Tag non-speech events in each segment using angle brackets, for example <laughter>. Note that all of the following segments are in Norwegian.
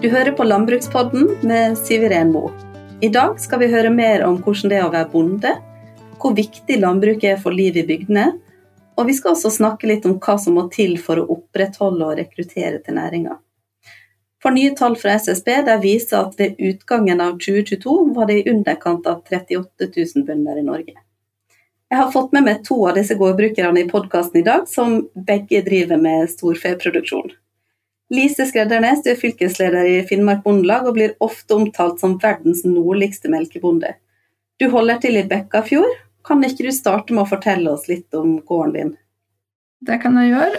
Du hører på Landbrukspodden med Siv Mo. I dag skal vi høre mer om hvordan det er å være bonde, hvor viktig landbruket er for livet i bygdene, og vi skal også snakke litt om hva som må til for å opprettholde og rekruttere til næringa. For nye tall fra SSB der viser at ved utgangen av 2022 var det i underkant av 38 000 bønder i Norge. Jeg har fått med meg to av disse gårdbrukerne i podkasten i dag, som begge driver med storfeproduksjon. Lise Skreddernes, du er fylkesleder i Finnmark Bondelag og blir ofte omtalt som verdens nordligste melkebonde. Du holder til i Bekkafjord. Kan ikke du starte med å fortelle oss litt om gården din? Det kan jeg gjøre.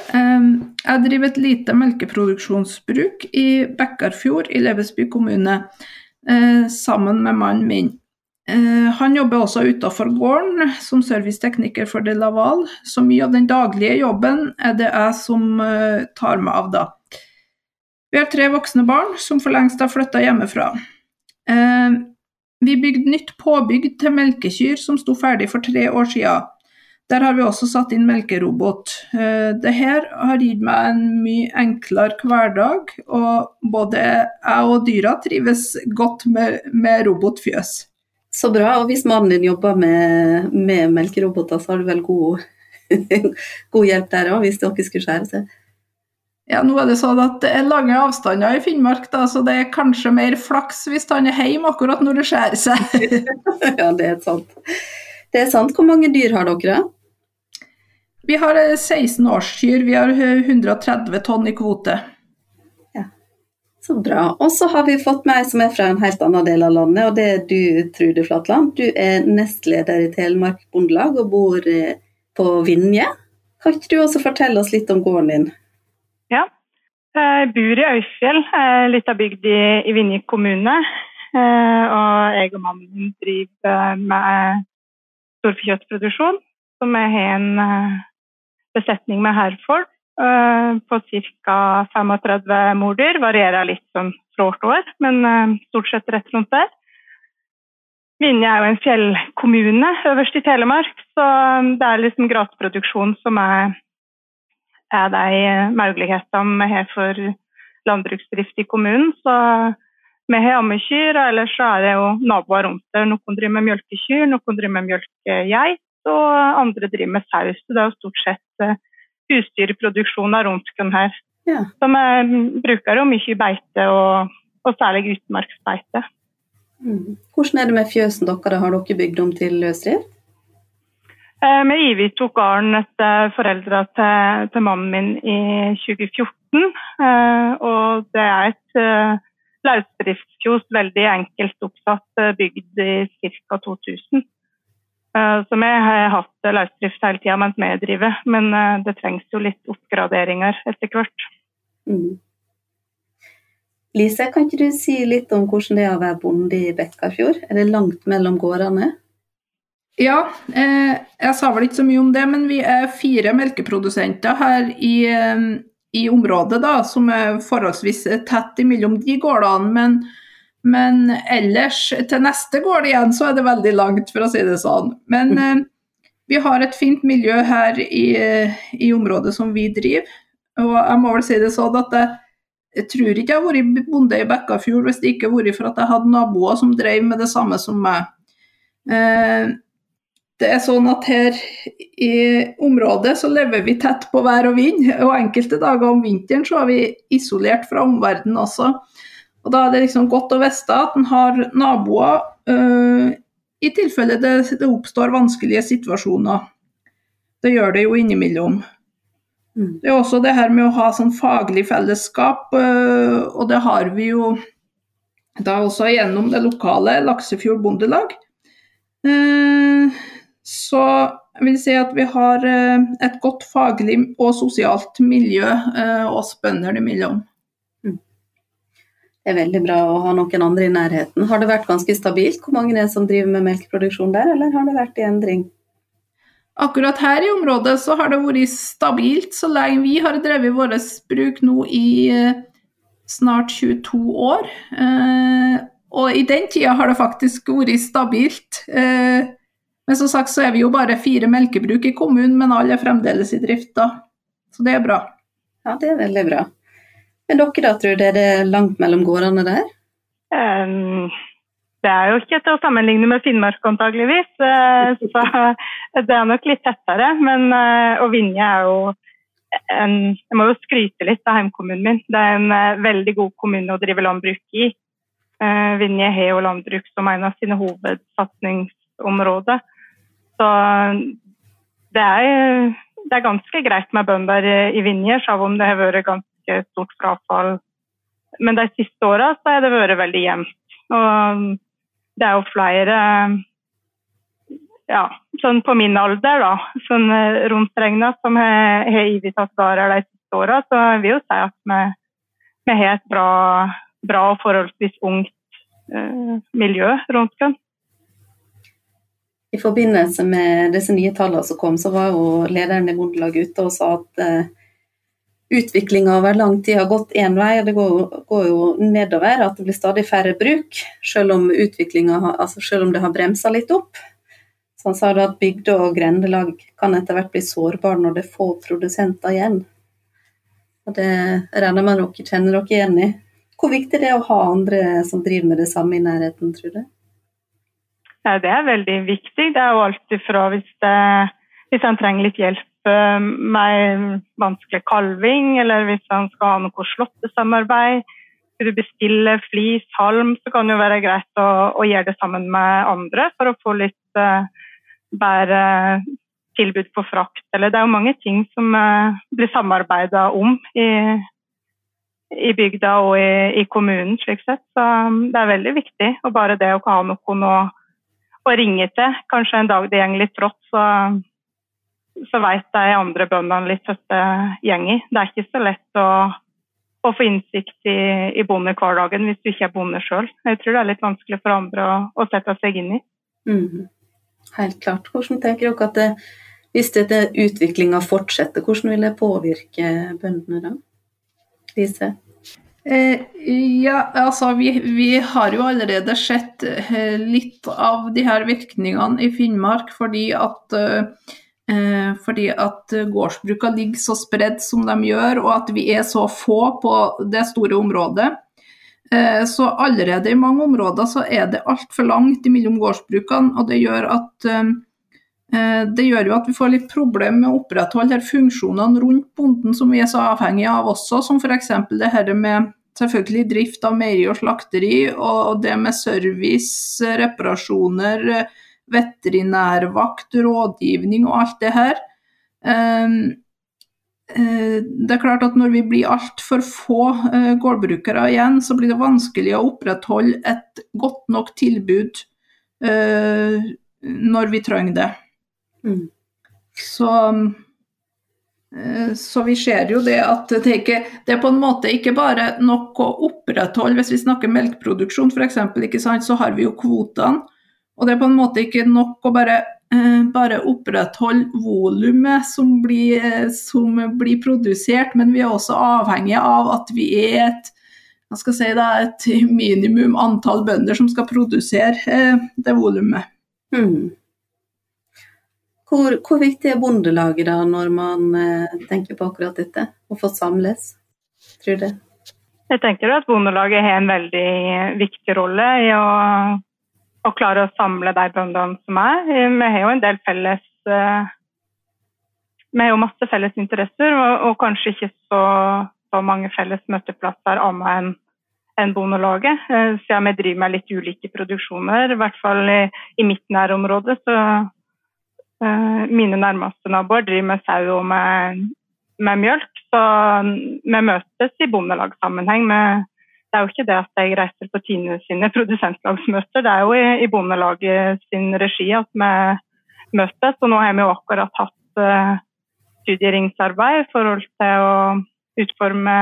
Jeg driver et lite melkeproduksjonsbruk i Bekkarfjord i Levesby kommune, eh, sammen med mannen min. Eh, han jobber også utenfor gården som servicetekniker for De Laval, så mye av den daglige jobben er det jeg som eh, tar meg av da. Vi har tre voksne barn som for lengst har flytta hjemmefra. Eh, vi bygde nytt påbygg til melkekyr som sto ferdig for tre år siden. Der har vi også satt inn melkerobot. Det her har gitt meg en mye enklere hverdag, og både jeg og dyra trives godt med, med robotfjøs. Så bra. Og hvis mannen din jobber med, med melkeroboter, så har du vel god, <laughs> god hjelp der òg, hvis dere skulle skjære seg? Ja, nå er det sånn at det er lange avstander i Finnmark, da, så det er kanskje mer flaks hvis han er hjemme akkurat når det skjærer seg. <laughs> ja, det er sant. Det er sant. Hvor mange dyr har dere? Vi har 16 årskyr. Vi har 130 tonn i kvote. Ja, Så bra. Og så har vi fått med ei som er fra en helt annen del av landet, og det er du, Trude Flatland. Du er nestleder i Telemark Bondelag og bor eh, på Vinje. Kan ikke du også fortelle oss litt om gården din? Ja, jeg bor i Øyfjell, litt av bygd i, i Vinje kommune. Eh, og jeg og mannen driver med storfekjøttproduksjon, som jeg har en eh, besetning med. Eh, på ca. 35 mordyr. Varierer litt sånn fra år til år, men eh, stort sett rett rundt der. Vinje er jo en fjellkommune øverst i Telemark, så eh, det er liksom grasproduksjon som er, er de mulighetene vi har for landbruksdrift i kommunen. Så vi har ammekyr, og ellers så er det jo naboer rundt der. Noen driver med mjølkekyr, noen driver med mjølkegeit, og andre driver med saus. Så det er jo stort sett husdyrproduksjoner rundt oss her. Ja. vi bruker jo mye beite, og, og særlig utmarksbeite. Mm. Hvordan er det med fjøsen deres, har dere bygd om til løsdrift? Eh, vi overtok gården etter foreldra til, til, mannen min i 2014. Eh, og det er et eh, løsdriftsfjos, veldig enkelt oppsatt, bygd i ca. 2000. Eh, så vi har hatt løsdrift hele tida mens vi driver, men det trengs jo litt oppgraderinger etter hvert. Mm. Lise, kan ikke du si litt om hvordan det er å være bonde i Bekkafjord? Er det langt mellom gårdene? Ja, eh, jeg sa vel ikke så mye om det, men vi er fire melkeprodusenter her i, eh, i området, da, som er forholdsvis tett imellom de gårdene. Men men ellers, til neste gård igjen, så er det veldig langt, for å si det sånn. Men mm. eh, vi har et fint miljø her i, i, området som vi driver. Og jeg må vel si det sånn at jeg, jeg tror ikke jeg har vært bonde i Bekkafjord hvis det ikke hadde vært for at jeg hadde naboer som drev med det samme som meg. Eh, det er sånn at her i området så lever vi tett på vær og vind, og enkelte dager om vinteren så er vi isolert fra omverdenen også. Og Da er det liksom godt å vite at en har naboer uh, i tilfelle det, det, oppstår vanskelige situasjoner. Det gjør det jo innimellom. Mm. Det er også det her med å ha sånn faglig fellesskap, uh, og det har vi jo da også gjennom det lokale Laksefjord Bondelag. Uh, så jeg vil si at vi har et godt faglig og sosialt miljø oss bønder imellom. Det er veldig bra å ha noen andre i nærheten. Har det vært ganske stabilt? Hvor mange er det som driver med melkeproduksjon der, eller har det vært i endring? Akkurat her i området så har det vært stabilt så lenge vi har drevet vårt bruk nå i eh, snart 22 år. Eh, og i den tida har det faktisk vært stabilt. Eh, men som sagt så er vi jo bare fire melkebruk i kommunen, men alle er fremdeles i drift da. Så det er bra. Ja, det er veldig bra. Men dere da, tror dere det er langt mellom gårdene der? Um, det er jo ikke til å sammenligne med Finnmark antageligvis, uh, så <laughs> det er nok litt tettere. Men, uh, og Vinje er jo en, Jeg må jo skryte litt av heimkommunen min. Det er en uh, veldig god kommune å drive landbruk i. Vinje har jo landbruk som en av sine hovedsatsingsområder. Så det er, det er ganske greit med bønder i Vinje, selv om det har vært ganske stort frafall. Men de siste åra har det vært veldig jevnt. Og det er jo flere ja, sånn på min alder, da, sånn rundt regna, som har ivertatt gårder de siste åra. Så jeg vil jo si at vi, vi har et bra, bra og forholdsvis ungt eh, miljø rundt oss. I forbindelse med disse nye tallene som kom, så var jo lederen i Bondelaget ute og sa at uh, utviklinga over lang tid har gått én vei, og det går, jo nedover. At det blir stadig færre bruk, selv om, altså selv om det har bremsa litt opp. Så han sa at bygde- og grendelag kan etter hvert bli sårbare når det er få produsenter igjen. Og Det regner med dere kjenner dere igjen i. Hvor viktig det er å ha andre som driver med det samme i nærheten, tror du? Ja, det er veldig viktig. Det er jo alltid ifra hvis, hvis han trenger litt hjelp eh, med vanskelig kalving, eller hvis han skal ha noe slåttesamarbeid. Skal du bestille flis, halm, så kan det jo være greit å, å, gjøre det sammen med andre for å få litt uh, bedre tilbud på frakt. Eller det er jo mange ting som uh, blir samarbeida om i, i bygda og i, i, kommunen, slik sett. Så um, det er veldig viktig. Og bare det å ha noen å å ringe til. Kanskje en dag det går litt trått, så, så vet de andre bøndene litt hvordan det går. Det er ikke så lett å, å få innsikt i, i bondehverdagen hvis du ikke er bonde sjøl. Jeg tror det er litt vanskelig for andre å, å sette seg inn i. Mm. Helt klart. Hvordan tenker dere at det, hvis dette utviklinga fortsetter, hvordan vil det påvirke bøndene da? Lise? Eh, ja, altså vi, vi, har jo allerede sett eh, litt av de her virkningene i Finnmark fordi at, eh, fordi at gårdsbrukene ligger så spredt som de gjør, og at vi er så få på det store området. Så allerede i mange områder så er det altfor langt mellom gårdsbrukene, og det gjør at det gjør jo at vi får litt problemer med å opprettholde funksjonene rundt bonden som vi er så avhengige av også, som f.eks. det her med selvfølgelig drift av meieri og slakteri, og det med service, reparasjoner, veterinærvakt, rådgivning og alt det her. Ehm, eh, det er klart at Når vi blir altfor få eh, gårdbrukere igjen, så blir det vanskelig å opprettholde et godt nok tilbud eh, når vi trenger det. Mm. Så Eh, så vi ser jo det at det, ikke, det, er på en måte ikke bare nok å opprettholde Hvis vi snakker melkeproduksjon f.eks., så har vi jo kvotene. Og det er på en måte ikke nok å bare, eh, bare opprettholde volumet som, eh, som, blir produsert, men vi er også avhengige av at vi er et, si det, et minimum antall bønder som skal produsere det volumet. Mm. Hvor, hvor, viktig er Bondelaget da, når man eh, tenker på akkurat dette, å få samles, tror du? Jeg tenker at Bondelaget har en veldig viktig rolle i å, å klare å samle de bøndene som er. Vi har jo en del felles eh, Vi har jo masse felles interesser, og, og kanskje ikke så, så, mange felles møteplasser annet enn enn Bondelaget. Eh, siden vi driver med litt ulike produksjoner, i hvert fall i, i mitt nærområde, så Eh, mine nærmeste naboer driver med sau og med, med mjølk, så vi møtes i bondelagssammenheng. Med, det er jo ikke det at jeg reiser på Tine sine produsentlagsmøter, det er jo i, i Bondelaget sin regi at vi møtes. Og nå har vi jo akkurat hatt uh, studieringsarbeid i forhold til å utforme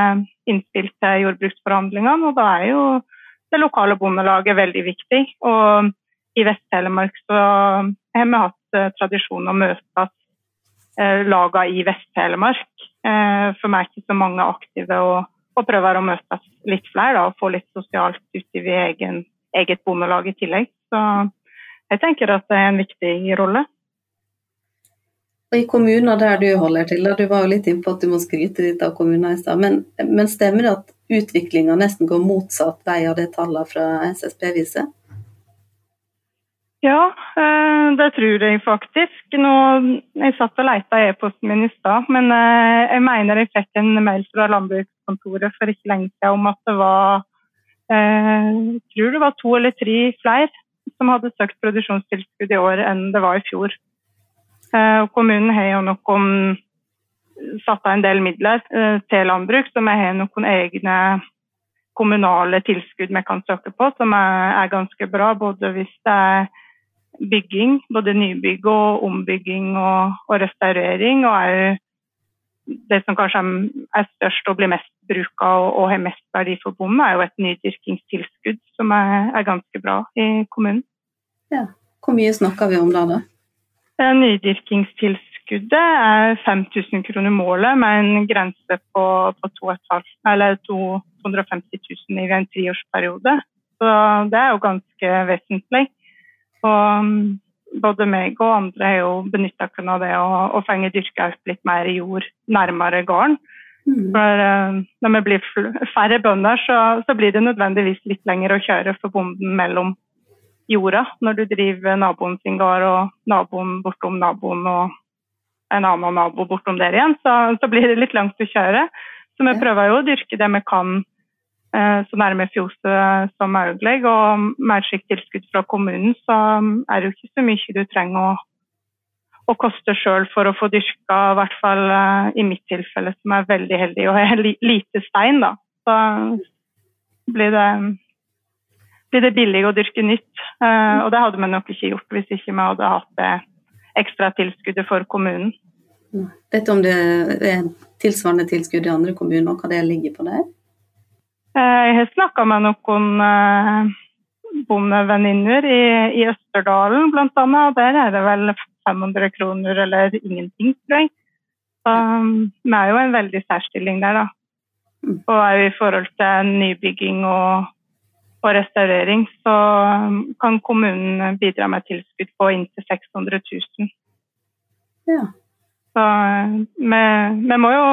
innspill til jordbruksforhandlingene, og da er jo det lokale bondelaget veldig viktig. Og i Vest-Telemark så har vi hatt tradisjon å møtes uh, laga i Vest-Telemark. Uh, for meg er ikke så mange aktive og, og prøver å møtes litt flere da, og få litt sosialt ut i egen, eget bondelag i tillegg. Så jeg tenker at det er en viktig rolle. I kommuner der du holder til, du var jo litt inne på at du må skryte litt av kommuner i stad, men, men, stemmer det at utviklinga nesten går motsatt vei av det tallene fra SSB viser? Ja, eh, det tror jeg faktisk. Nå, jeg satt og leita i e-posten min i stad, men eh, jeg mener jeg fikk en mail fra landbrukskontoret for ikke lenge siden om at det var eh, jeg tror det var to eller tre flere som hadde søkt produksjonstilskudd i år enn det var i fjor. Kommunen har jo noen satt av en del midler til landbruk, så vi har noen egne kommunale tilskudd vi kan søke på, som er ganske bra. Både hvis det er bygging, både nybygg og ombygging og, og restaurering. Og er det som kanskje er størst og blir mest bruka og, og, har mest verdi for bonden, er jo et nydyrkingstilskudd som er, er, ganske bra i kommunen. Ja. Hvor mye snakker vi om da? da? Nydyrkingstilskuddet er 5000 kroner målet, med en grense på, på 250 000 i en treårsperiode. Så det er jo ganske vesentlig. Og um, både meg og andre har jo benytta oss av det å, å fenge dyrka opp litt mer jord nærmere gården. Mm. For uh, når vi blir færre bønder, så, så, blir det nødvendigvis litt lenger å kjøre for bonden mellom jorda. Når du driver naboen sin gård og naboen bortom naboen og en annen nabo bortom der igjen, så, så blir det litt langt å kjøre. Så vi prøver jo å dyrke det vi kan så nærme fjoset som mulig. Og med et slikt tilskudd fra kommunen, så er det jo ikke så mye du trenger å, å koste sjøl for å få dyrka, i hvert fall eh, i mitt tilfelle, som er veldig heldig og har lite stein. da. Så blir det, blir det billig å dyrke nytt. Eh, og det hadde vi nok ikke gjort hvis ikke vi hadde hatt det ekstra tilskuddet for kommunen. Vet du om det er tilsvarende tilskudd i andre kommuner, hva det ligger på der? Eh, jeg har snakka med noen eh, bondevenninner i, i Østerdalen bl.a. Der er det vel 500 kroner eller ingenting, tror jeg. Så vi er jo en veldig særstilling der, da. Og er i forhold til nybygging og, og, restaurering, så kan kommunen bidra med tilskudd på inntil 600 000. Ja. Så vi, vi må jo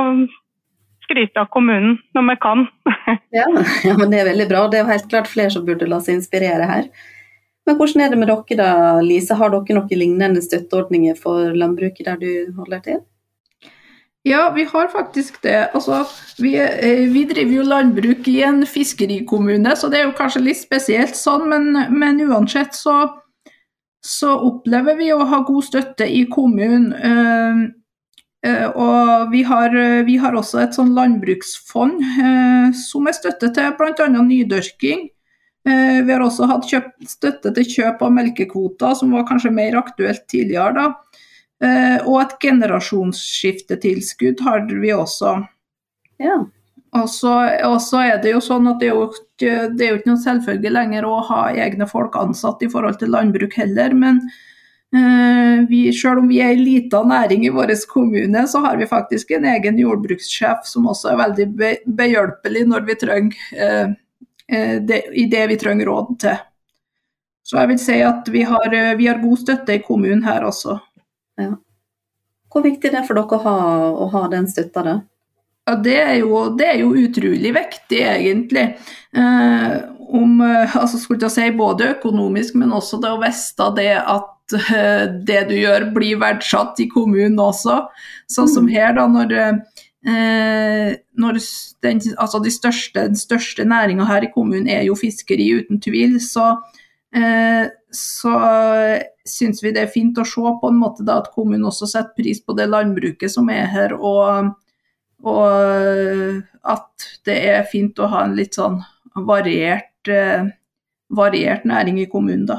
skryte av kommunen når vi kan. <laughs> ja, ja, men det er veldig bra. Det er jo helt klart flere som burde la seg inspirere her. Men hvordan er det med dere da, Lise? Har dere noen lignende støtteordninger for landbruket der du holder til? Ja, vi har faktisk det. Altså, vi, eh, vi, driver jo landbruk i en fiskerikommune, så det er jo kanskje litt spesielt sånn, men, men uansett så, så, opplever vi å ha god støtte i kommunen. Eh, og vi har, eh, vi har, også et sånn landbruksfond eh, som er støtte til bl.a. nydyrking. Vi har også hatt kjøpt, støtte til kjøp av melkekvoter, som var kanskje mer aktuelt tidligere. da. Og et generasjonsskiftetilskudd har vi også. Ja. Og så, er det jo sånn at det er jo, det er jo ikke noe selvfølge lenger å ha egne folk ansatt i forhold til landbruk heller. men vi, selv om vi er en liten næring i vår kommune, så har vi faktisk en egen jordbrukssjef som også er veldig behjelpelig når vi trenger, eh, eh, det, i det vi trenger råd til. Så jeg vil si at vi har, vi har god støtte i kommunen her også. Ja. Hvor viktig det er for dere å ha, å ha den støtta, da? Ja, det er, jo, det er jo utrolig viktig, egentlig. Eh, om, <laughs> altså si Både økonomisk, men også det å vite det at Eh, det du gjør blir verdsatt i kommunen også. Sånn som mm. her, da, når, eh, når den, altså de største, den største næringa her i kommunen er jo fiskeri, uten tvil. Så, eh, så syns vi det er fint å se på en måte da, at kommunen også setter pris på det landbruket som er her. og og at det er fint å ha en litt sånn variert, variert næring i kommunen, da.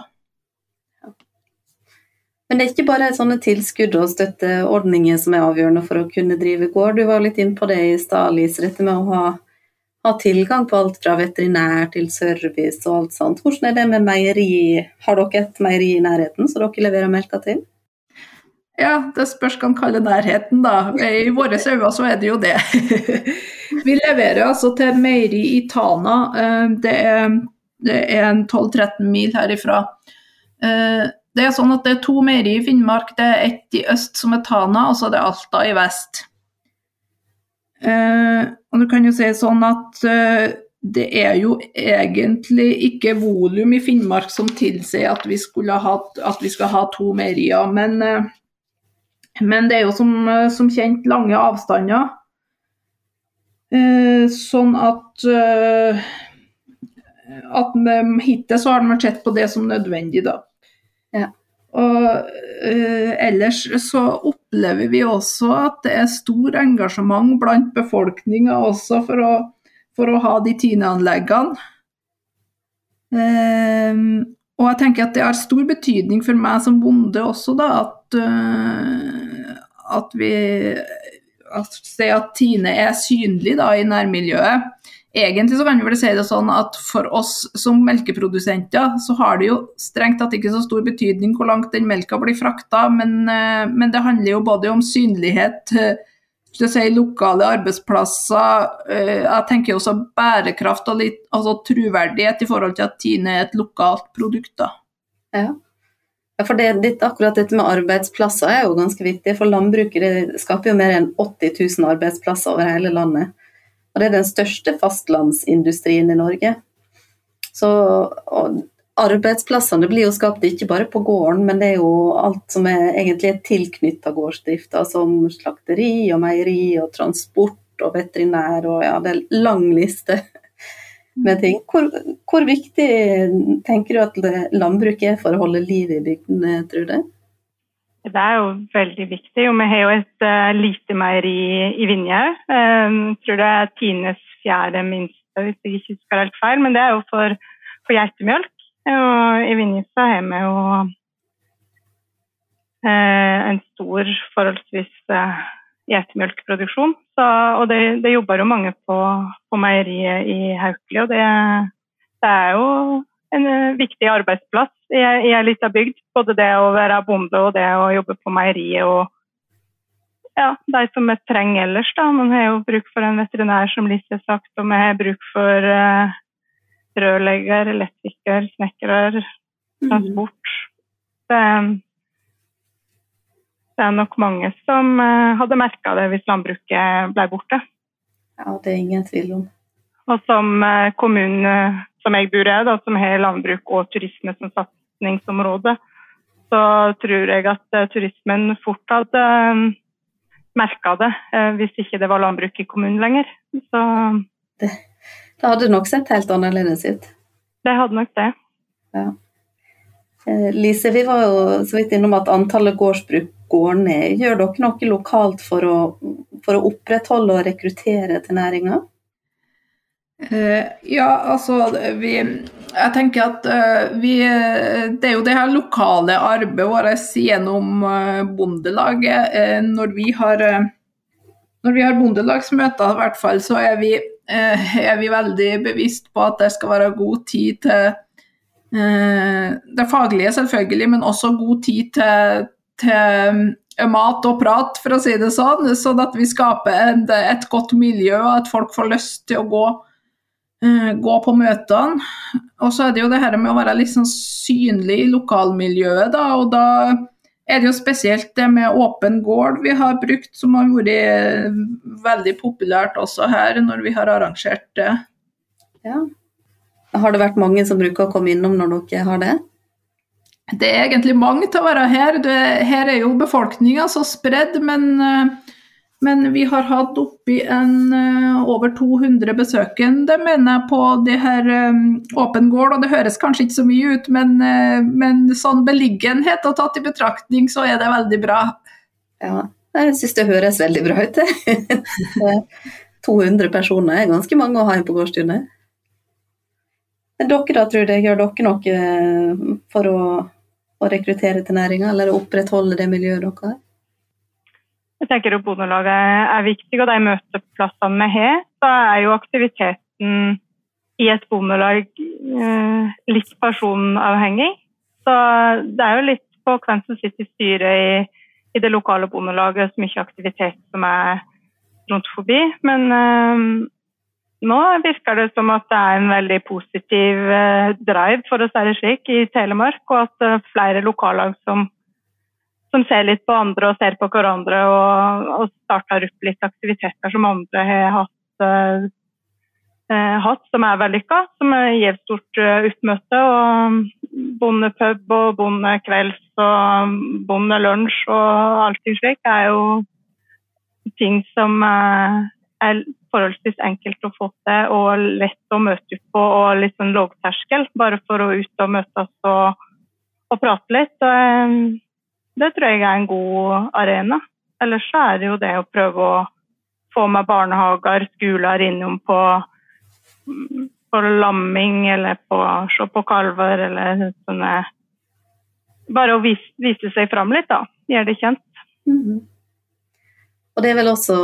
Men det er ikke bare sånne tilskudd og støtteordninger som er avgjørende for å kunne drive gård. Du var litt inne på det i stad, Lise, dette med å ha, ha, tilgang på alt fra veterinær til service og alt sånt. Hvordan er det med meieri? Har dere et meieri i nærheten som dere leverer melka til? Ja, det spørs hva man kaller nærheten, da. I våre øyne så er det jo det. <laughs> Vi leverer altså til meieri i Tana. Eh, det er, det er en 12-13 mil herifra. Eh, det er sånn at det er to meieri i Finnmark. Det er ett i øst som er Tana, og så er det Alta i vest. Eh, og du kan jo si sånn at eh, det er jo egentlig ikke volum i Finnmark som tilsier at vi, ha, at vi skal ha to meierier. Men, eh, men, det er jo som, uh, som kjent lange avstander. sånn at at hittil har man sett på det som nødvendig, da. Uh, ellers så opplever vi også at det er stor engasjement blant befolkninga også for å, for å, ha de tineanleggene. Uh, og jeg tenker at det har stor betydning for meg som bonde også, da, at, uh, at vi at, at Tine er synlig da, i nærmiljøet. Egentlig så kan vi vel si det sånn at for oss som melkeprodusenter, så har det jo strengt tatt ikke så stor betydning hvor langt den melka blir frakta, men, eh, men det handler jo både om synlighet, si, lokale arbeidsplasser, eh, jeg tenker også bærekraft og litt, altså troverdighet i forhold til at Tine er et lokalt produkt. da. Ja. Ja, for det, det, akkurat dette med arbeidsplasser er jo ganske viktig. For landbruket skaper jo mer enn 80 000 arbeidsplasser over hele landet. Og det er den største fastlandsindustrien i Norge. Så arbeidsplassene blir jo skapt ikke bare på gården, men det er jo alt som er egentlig er tilknytta gårdsdrifta, som slakteri og meieri og transport og veterinær og ja, det er lang liste med ting. Hvor, hvor viktig tenker du at landbruket er for å holde liv i bygdene, tror du? Det er jo veldig viktig. og Vi har jo et uh, lite meieri i Vinje. Um, jeg tror det er Tines fjerde minste, hvis jeg ikke husker helt feil. Men det er jo for, for geitemelk. Og i Vinje så har vi jo uh, en stor, forholdsvis uh, geitemelkproduksjon. Og det, det, jobber jo mange på, på meieriet i Haukeli, og det, det er jo en viktig arbeidsplass i, ei lita bygd. Både det å være bonde og det å jobbe på meieriet og ja, de som vi trenger ellers. da. Man har jo bruk for en veterinær, som Lise har sagt, og vi har bruk for uh, rørlegger, elektriker, snekkere, mhm. transport. Det, det, er nok mange som uh, hadde merka det hvis landbruket ble borte. Ja, det er ingen tvil om. Og som uh, kommunen som jeg bor i, da, som har landbruk og turisme som satsingsområde, så tror jeg at uh, turismen fort hadde eh, merka det uh, hvis ikke det var landbruk i kommunen lenger. Så det, det hadde nok sett helt annerledes ut? Det hadde nok det. Ja. Lise, vi var jo så vidt innom at antallet gårdsbruk går ned. Gjør dere noe lokalt for å, for å opprettholde og rekruttere til næringa? Uh, ja, altså vi, Jeg tenker at uh, vi Det er jo det her lokale arbeidet vårt gjennom Bondelaget. når vi har når vi har bondelagsmøter, i hvert fall, så er vi, er vi veldig bevisst på at det skal være god tid til det faglige, selvfølgelig, men også god tid til, til mat og prat, for å si det sånn. Sånn at vi skaper et, et godt miljø, og at folk får lyst til å gå Eh, gå på møtene. Og så er det jo det her med å være litt sånn synlig i lokalmiljøet, da. Og da er det jo spesielt det med åpen gård vi har brukt, som har vært veldig populært også her når vi har arrangert det. Ja. Har det vært mange som bruker å komme innom når dere har det? Det er egentlig mange til å være her. Det, her er jo befolkninga så spredd, men uh, men vi har hatt oppi en uh, over 200 besøkende, mener jeg, på det her um, åpen gård. Og det høres kanskje ikke så mye ut, men, uh, men sånn beliggenhet og tatt i betraktning, så er det veldig bra. Ja, jeg syns det høres veldig bra ut, 200 <laughs> personer er ganske mange å ha inn på gårdstunet. Dere da, tror jeg, gjør dere noe for å, å rekruttere til næringa, eller opprettholde det miljøet dere har? Jeg tenker at Bondelaget er viktig, og de møteplassene vi har, så er jo aktiviteten i et bondelag eh, litt personavhengig. Så det er jo litt på hvem som sitter i styret i, i det lokale bondelaget, så mye aktivitet som er rundt forbi. Men eh, nå virker det som at det er en veldig positiv eh, drive, for å si det slik, i Telemark, og at eh, flere lokallag som som ser litt på andre og ser på hverandre og, og starter opp litt aktiviteter som andre har hatt uh, hatt, som er vellykka. Som gir stort uh, oppmøte. og Bondepub og bondekvelds og bondelunsj og allting slik er jo ting som uh, er forholdsvis enkelt å få til og lett å møte på og litt sånn lavterskel, bare for å ut og møtes og, og prate litt. Og, det tror jeg er en god arena. Ellers så er det jo det å prøve å få med barnehager, skoler innom på, på lamming eller på se på kalver eller sånne Bare å vise, vise seg fram litt, da. Gjøre det kjent. Mm -hmm. Og Det er vel også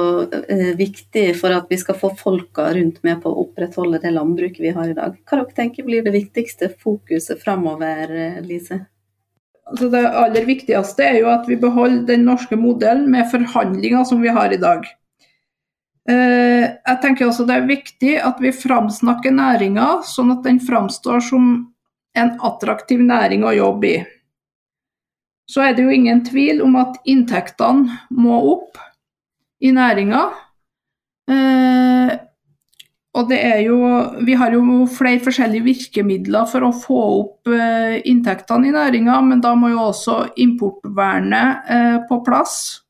eh, viktig for at vi skal få folka rundt med på å opprettholde det landbruket vi har i dag. Hva dere tenker blir det viktigste fokuset framover, eh, Lise? Altså det aller viktigste er jo at vi beholder den norske modellen med forhandlinger som vi har i dag. Eh, jeg tenker også det er viktig at vi framsnakker næringa, sånn at den framstår som en attraktiv næring å jobbe i. Så er det jo ingen tvil om at inntektene må opp i næringa. Eh, og det er jo, vi har jo flere forskjellige virkemidler for å få opp eh, inntektene i næringa, men da må jo også importvernet eh, på plass.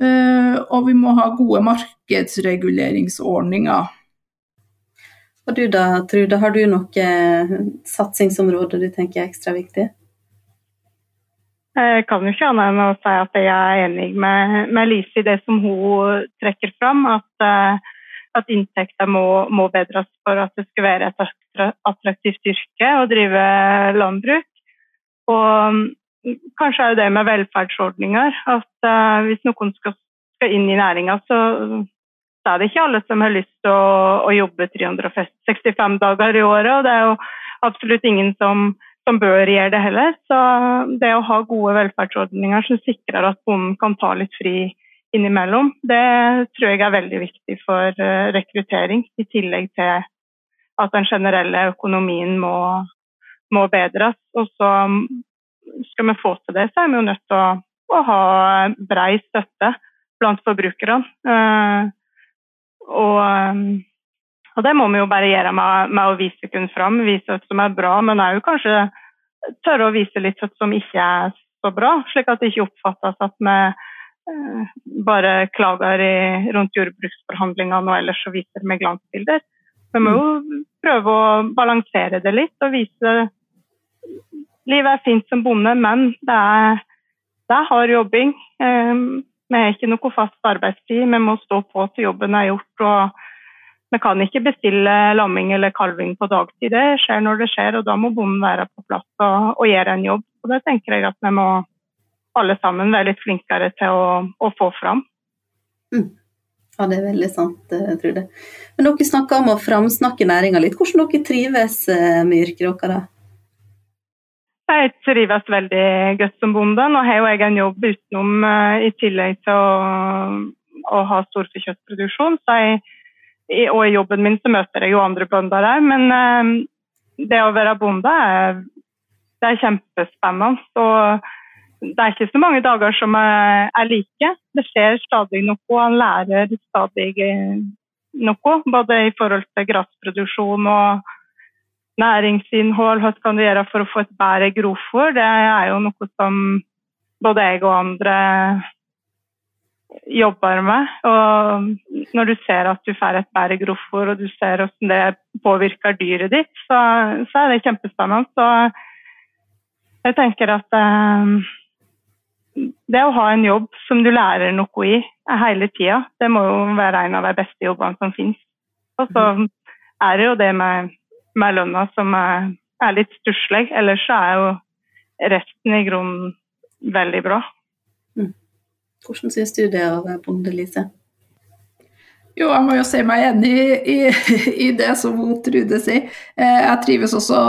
Eh, og vi må ha gode markedsreguleringsordninger. Og du da, Trude, har du noen satsingsområder du tenker er ekstra viktig? Jeg kan jo ikke annet enn å si at jeg er enig med, med Lise i det som hun trekker fram. At, eh, at inntekter må, må, bedres for at det skal være et attraktivt yrke å drive landbruk. Og mm, kanskje er det med velferdsordninger. At uh, hvis noen skal, skal inn i næringa, så, så, er det ikke alle som har lyst til å, å jobbe 365 <laughs> dager i året. Og det er jo absolutt ingen som som bør gjøre det heller. Så det å ha gode velferdsordninger som sikrer at bonden kan ta litt fri innimellom, det tror jeg er veldig viktig for eh, rekruttering. I tillegg til at den generelle økonomien må, må bedres. Og så skal vi få til det, så er vi jo nødt til å, å ha brei støtte blant forbrukerne. Uh, og um, og det må vi jo bare gjøre med, med å vise kun fram, vise hva som er bra, men òg kanskje tørre å vise litt hva som ikke er så bra, slik at det ikke oppfattes at vi eh, bare klager i, rundt jordbruksforhandlingene og ellers og viser med glansbilder. Vi må jo prøve å balansere det litt og vise Livet er fint som bonde, men det er, det er hard jobbing. Eh, vi har ikke noe fast arbeidstid, vi må stå på til jobben er gjort. og vi kan ikke bestille lamming eller kalving på dagtid. Det skjer når det skjer, og da må bonden være på plass og, og gjøre en jobb. Og Det tenker jeg at vi må alle sammen være litt flinkere til å, å få fram. Mm. Ja, det er veldig sant, eh, Trude. Men dere snakker om å framsnakke næringa litt. Hvordan dere trives eh, med yrket deres? Jeg trives veldig godt som bonde. Nå har jeg en jobb utenom eh, i tillegg til å, å ha storfekjøttproduksjon. så jeg og i jobben min så møter jeg jo andre bønder òg. men det å være bonde er, det er kjempespennende. Og det er ikke så mange dager som er like. Det skjer stadig noe, han lærer stadig eh, noe. Både i forhold til gressproduksjon og næringsinnhold. Hva kan du gjøre for å få et bedre grovfòr? Det er jo noe som både jeg og andre jobber med. Og når du ser at du får et bedre grovfòr, og du ser hvordan det påvirker dyret ditt, så, så er det kjempespennende. Så jeg tenker at um, det å ha en jobb som du lærer noe i hele tida, det må jo være en av de beste jobbene som finnes. Og så er det jo det med, med lønna som er, er litt stusslig. Ellers så er jo resten i grunnen veldig bra. Mm. Hvordan syns du det å være bonde, Lise? Jo, jeg må jo si meg enig i, i, det som Trude sier. Eh, jeg trives også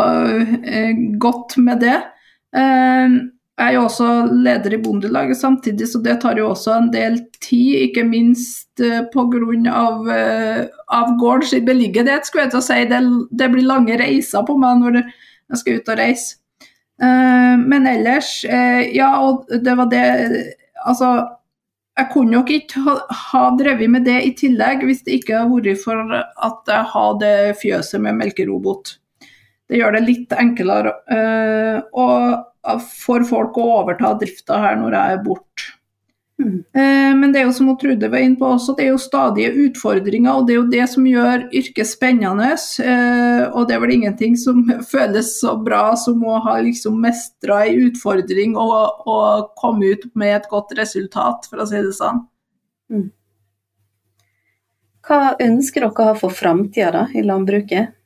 eh, godt med det. Eh, jeg er jo også leder i Bondelaget samtidig, så det tar jo også en del tid. Ikke minst pga. Av, av gårdens beliggenhet, skulle jeg til å si. Det, det, blir lange reiser på meg når jeg skal ut og reise. Men ellers, ja, og det var det Altså jeg kunne nok ikke ha, drevet med det i tillegg hvis det ikke hadde vært for at jeg hadde fjøset med melkerobot. Det gjør det litt enklere og for folk å overta drifta her når jeg er borte. Mm. Eh, men det er jo som Trude var inne på også, det er jo stadige utfordringer, og det er jo det som gjør yrket spennende. Eh, og det er vel ingenting som <laughs> føles så bra som å ha liksom mestra ei utfordring og, og, komme ut med et godt resultat, for å si det sånn. Mm. Hva ønsker dere å ha for framtida i landbruket?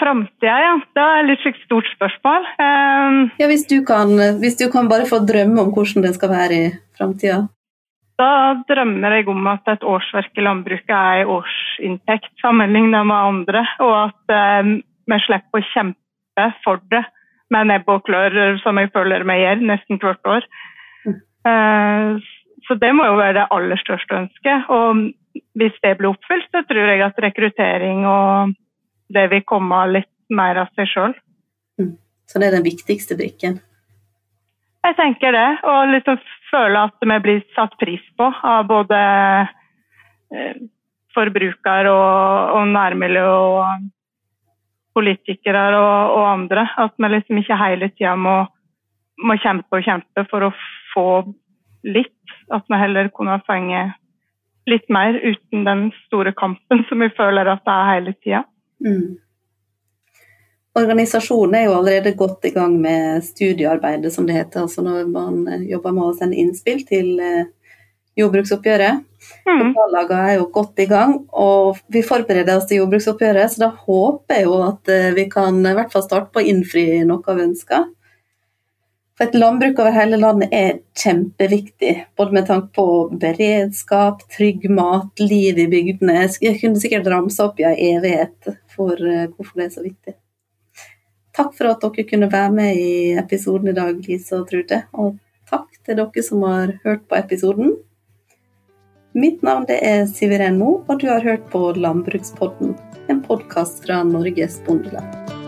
Framtida, ja. Det er litt slik stort spørsmål. Um, ja, hvis du, kan, hvis du, kan, bare få drømme om hvordan det skal være i framtida? Da drømmer jeg om at et årsverk i landbruket er en årsinntekt sammenlignet med andre, og at um, vi slipper å kjempe for det med nebb og klør, som jeg føler vi gjør nesten hvert år. Mm. Uh, så det må jo være det aller største ønsket. Og hvis det blir oppfylt, så tror jeg at rekruttering og det vil komme litt mer av seg sjøl. Mm. Så det er den viktigste brikken? Jeg tenker det. Og liksom føle at vi blir satt pris på av både eh, forbruker og, og, nærmiljø og politikere og, og, andre. At vi liksom ikke hele tida må, må, kjempe og kjempe for å få litt. At vi heller kunne fenge litt mer uten den store kampen som vi føler at det er hele tida. Mm. Organisasjonen er jo allerede godt i gang med studiearbeidet, som det heter. altså Når man eh, jobber med å sende innspill til jordbruksoppgjøret jordbruksoppgjøret. Mm. er jo godt i gang, og vi forbereder oss til jordbruksoppgjøret. Så da håper jeg jo at eh, vi kan i hvert fall starte på å innfri noe av ønskene. For et landbruk over hele landet er kjempeviktig, både med tanke på beredskap, trygg mat, liv i bygdene. Jeg kunne sikkert ramse opp i ei evighet for eh, hvorfor det er så viktig. Takk for at dere kunne være med i episoden i dag, Lise og Trude. Og takk til dere som har hørt på episoden. Mitt navn er Siveren Mo, og du har hørt på Landbrukspodden, en podkast fra Norges Bondelag.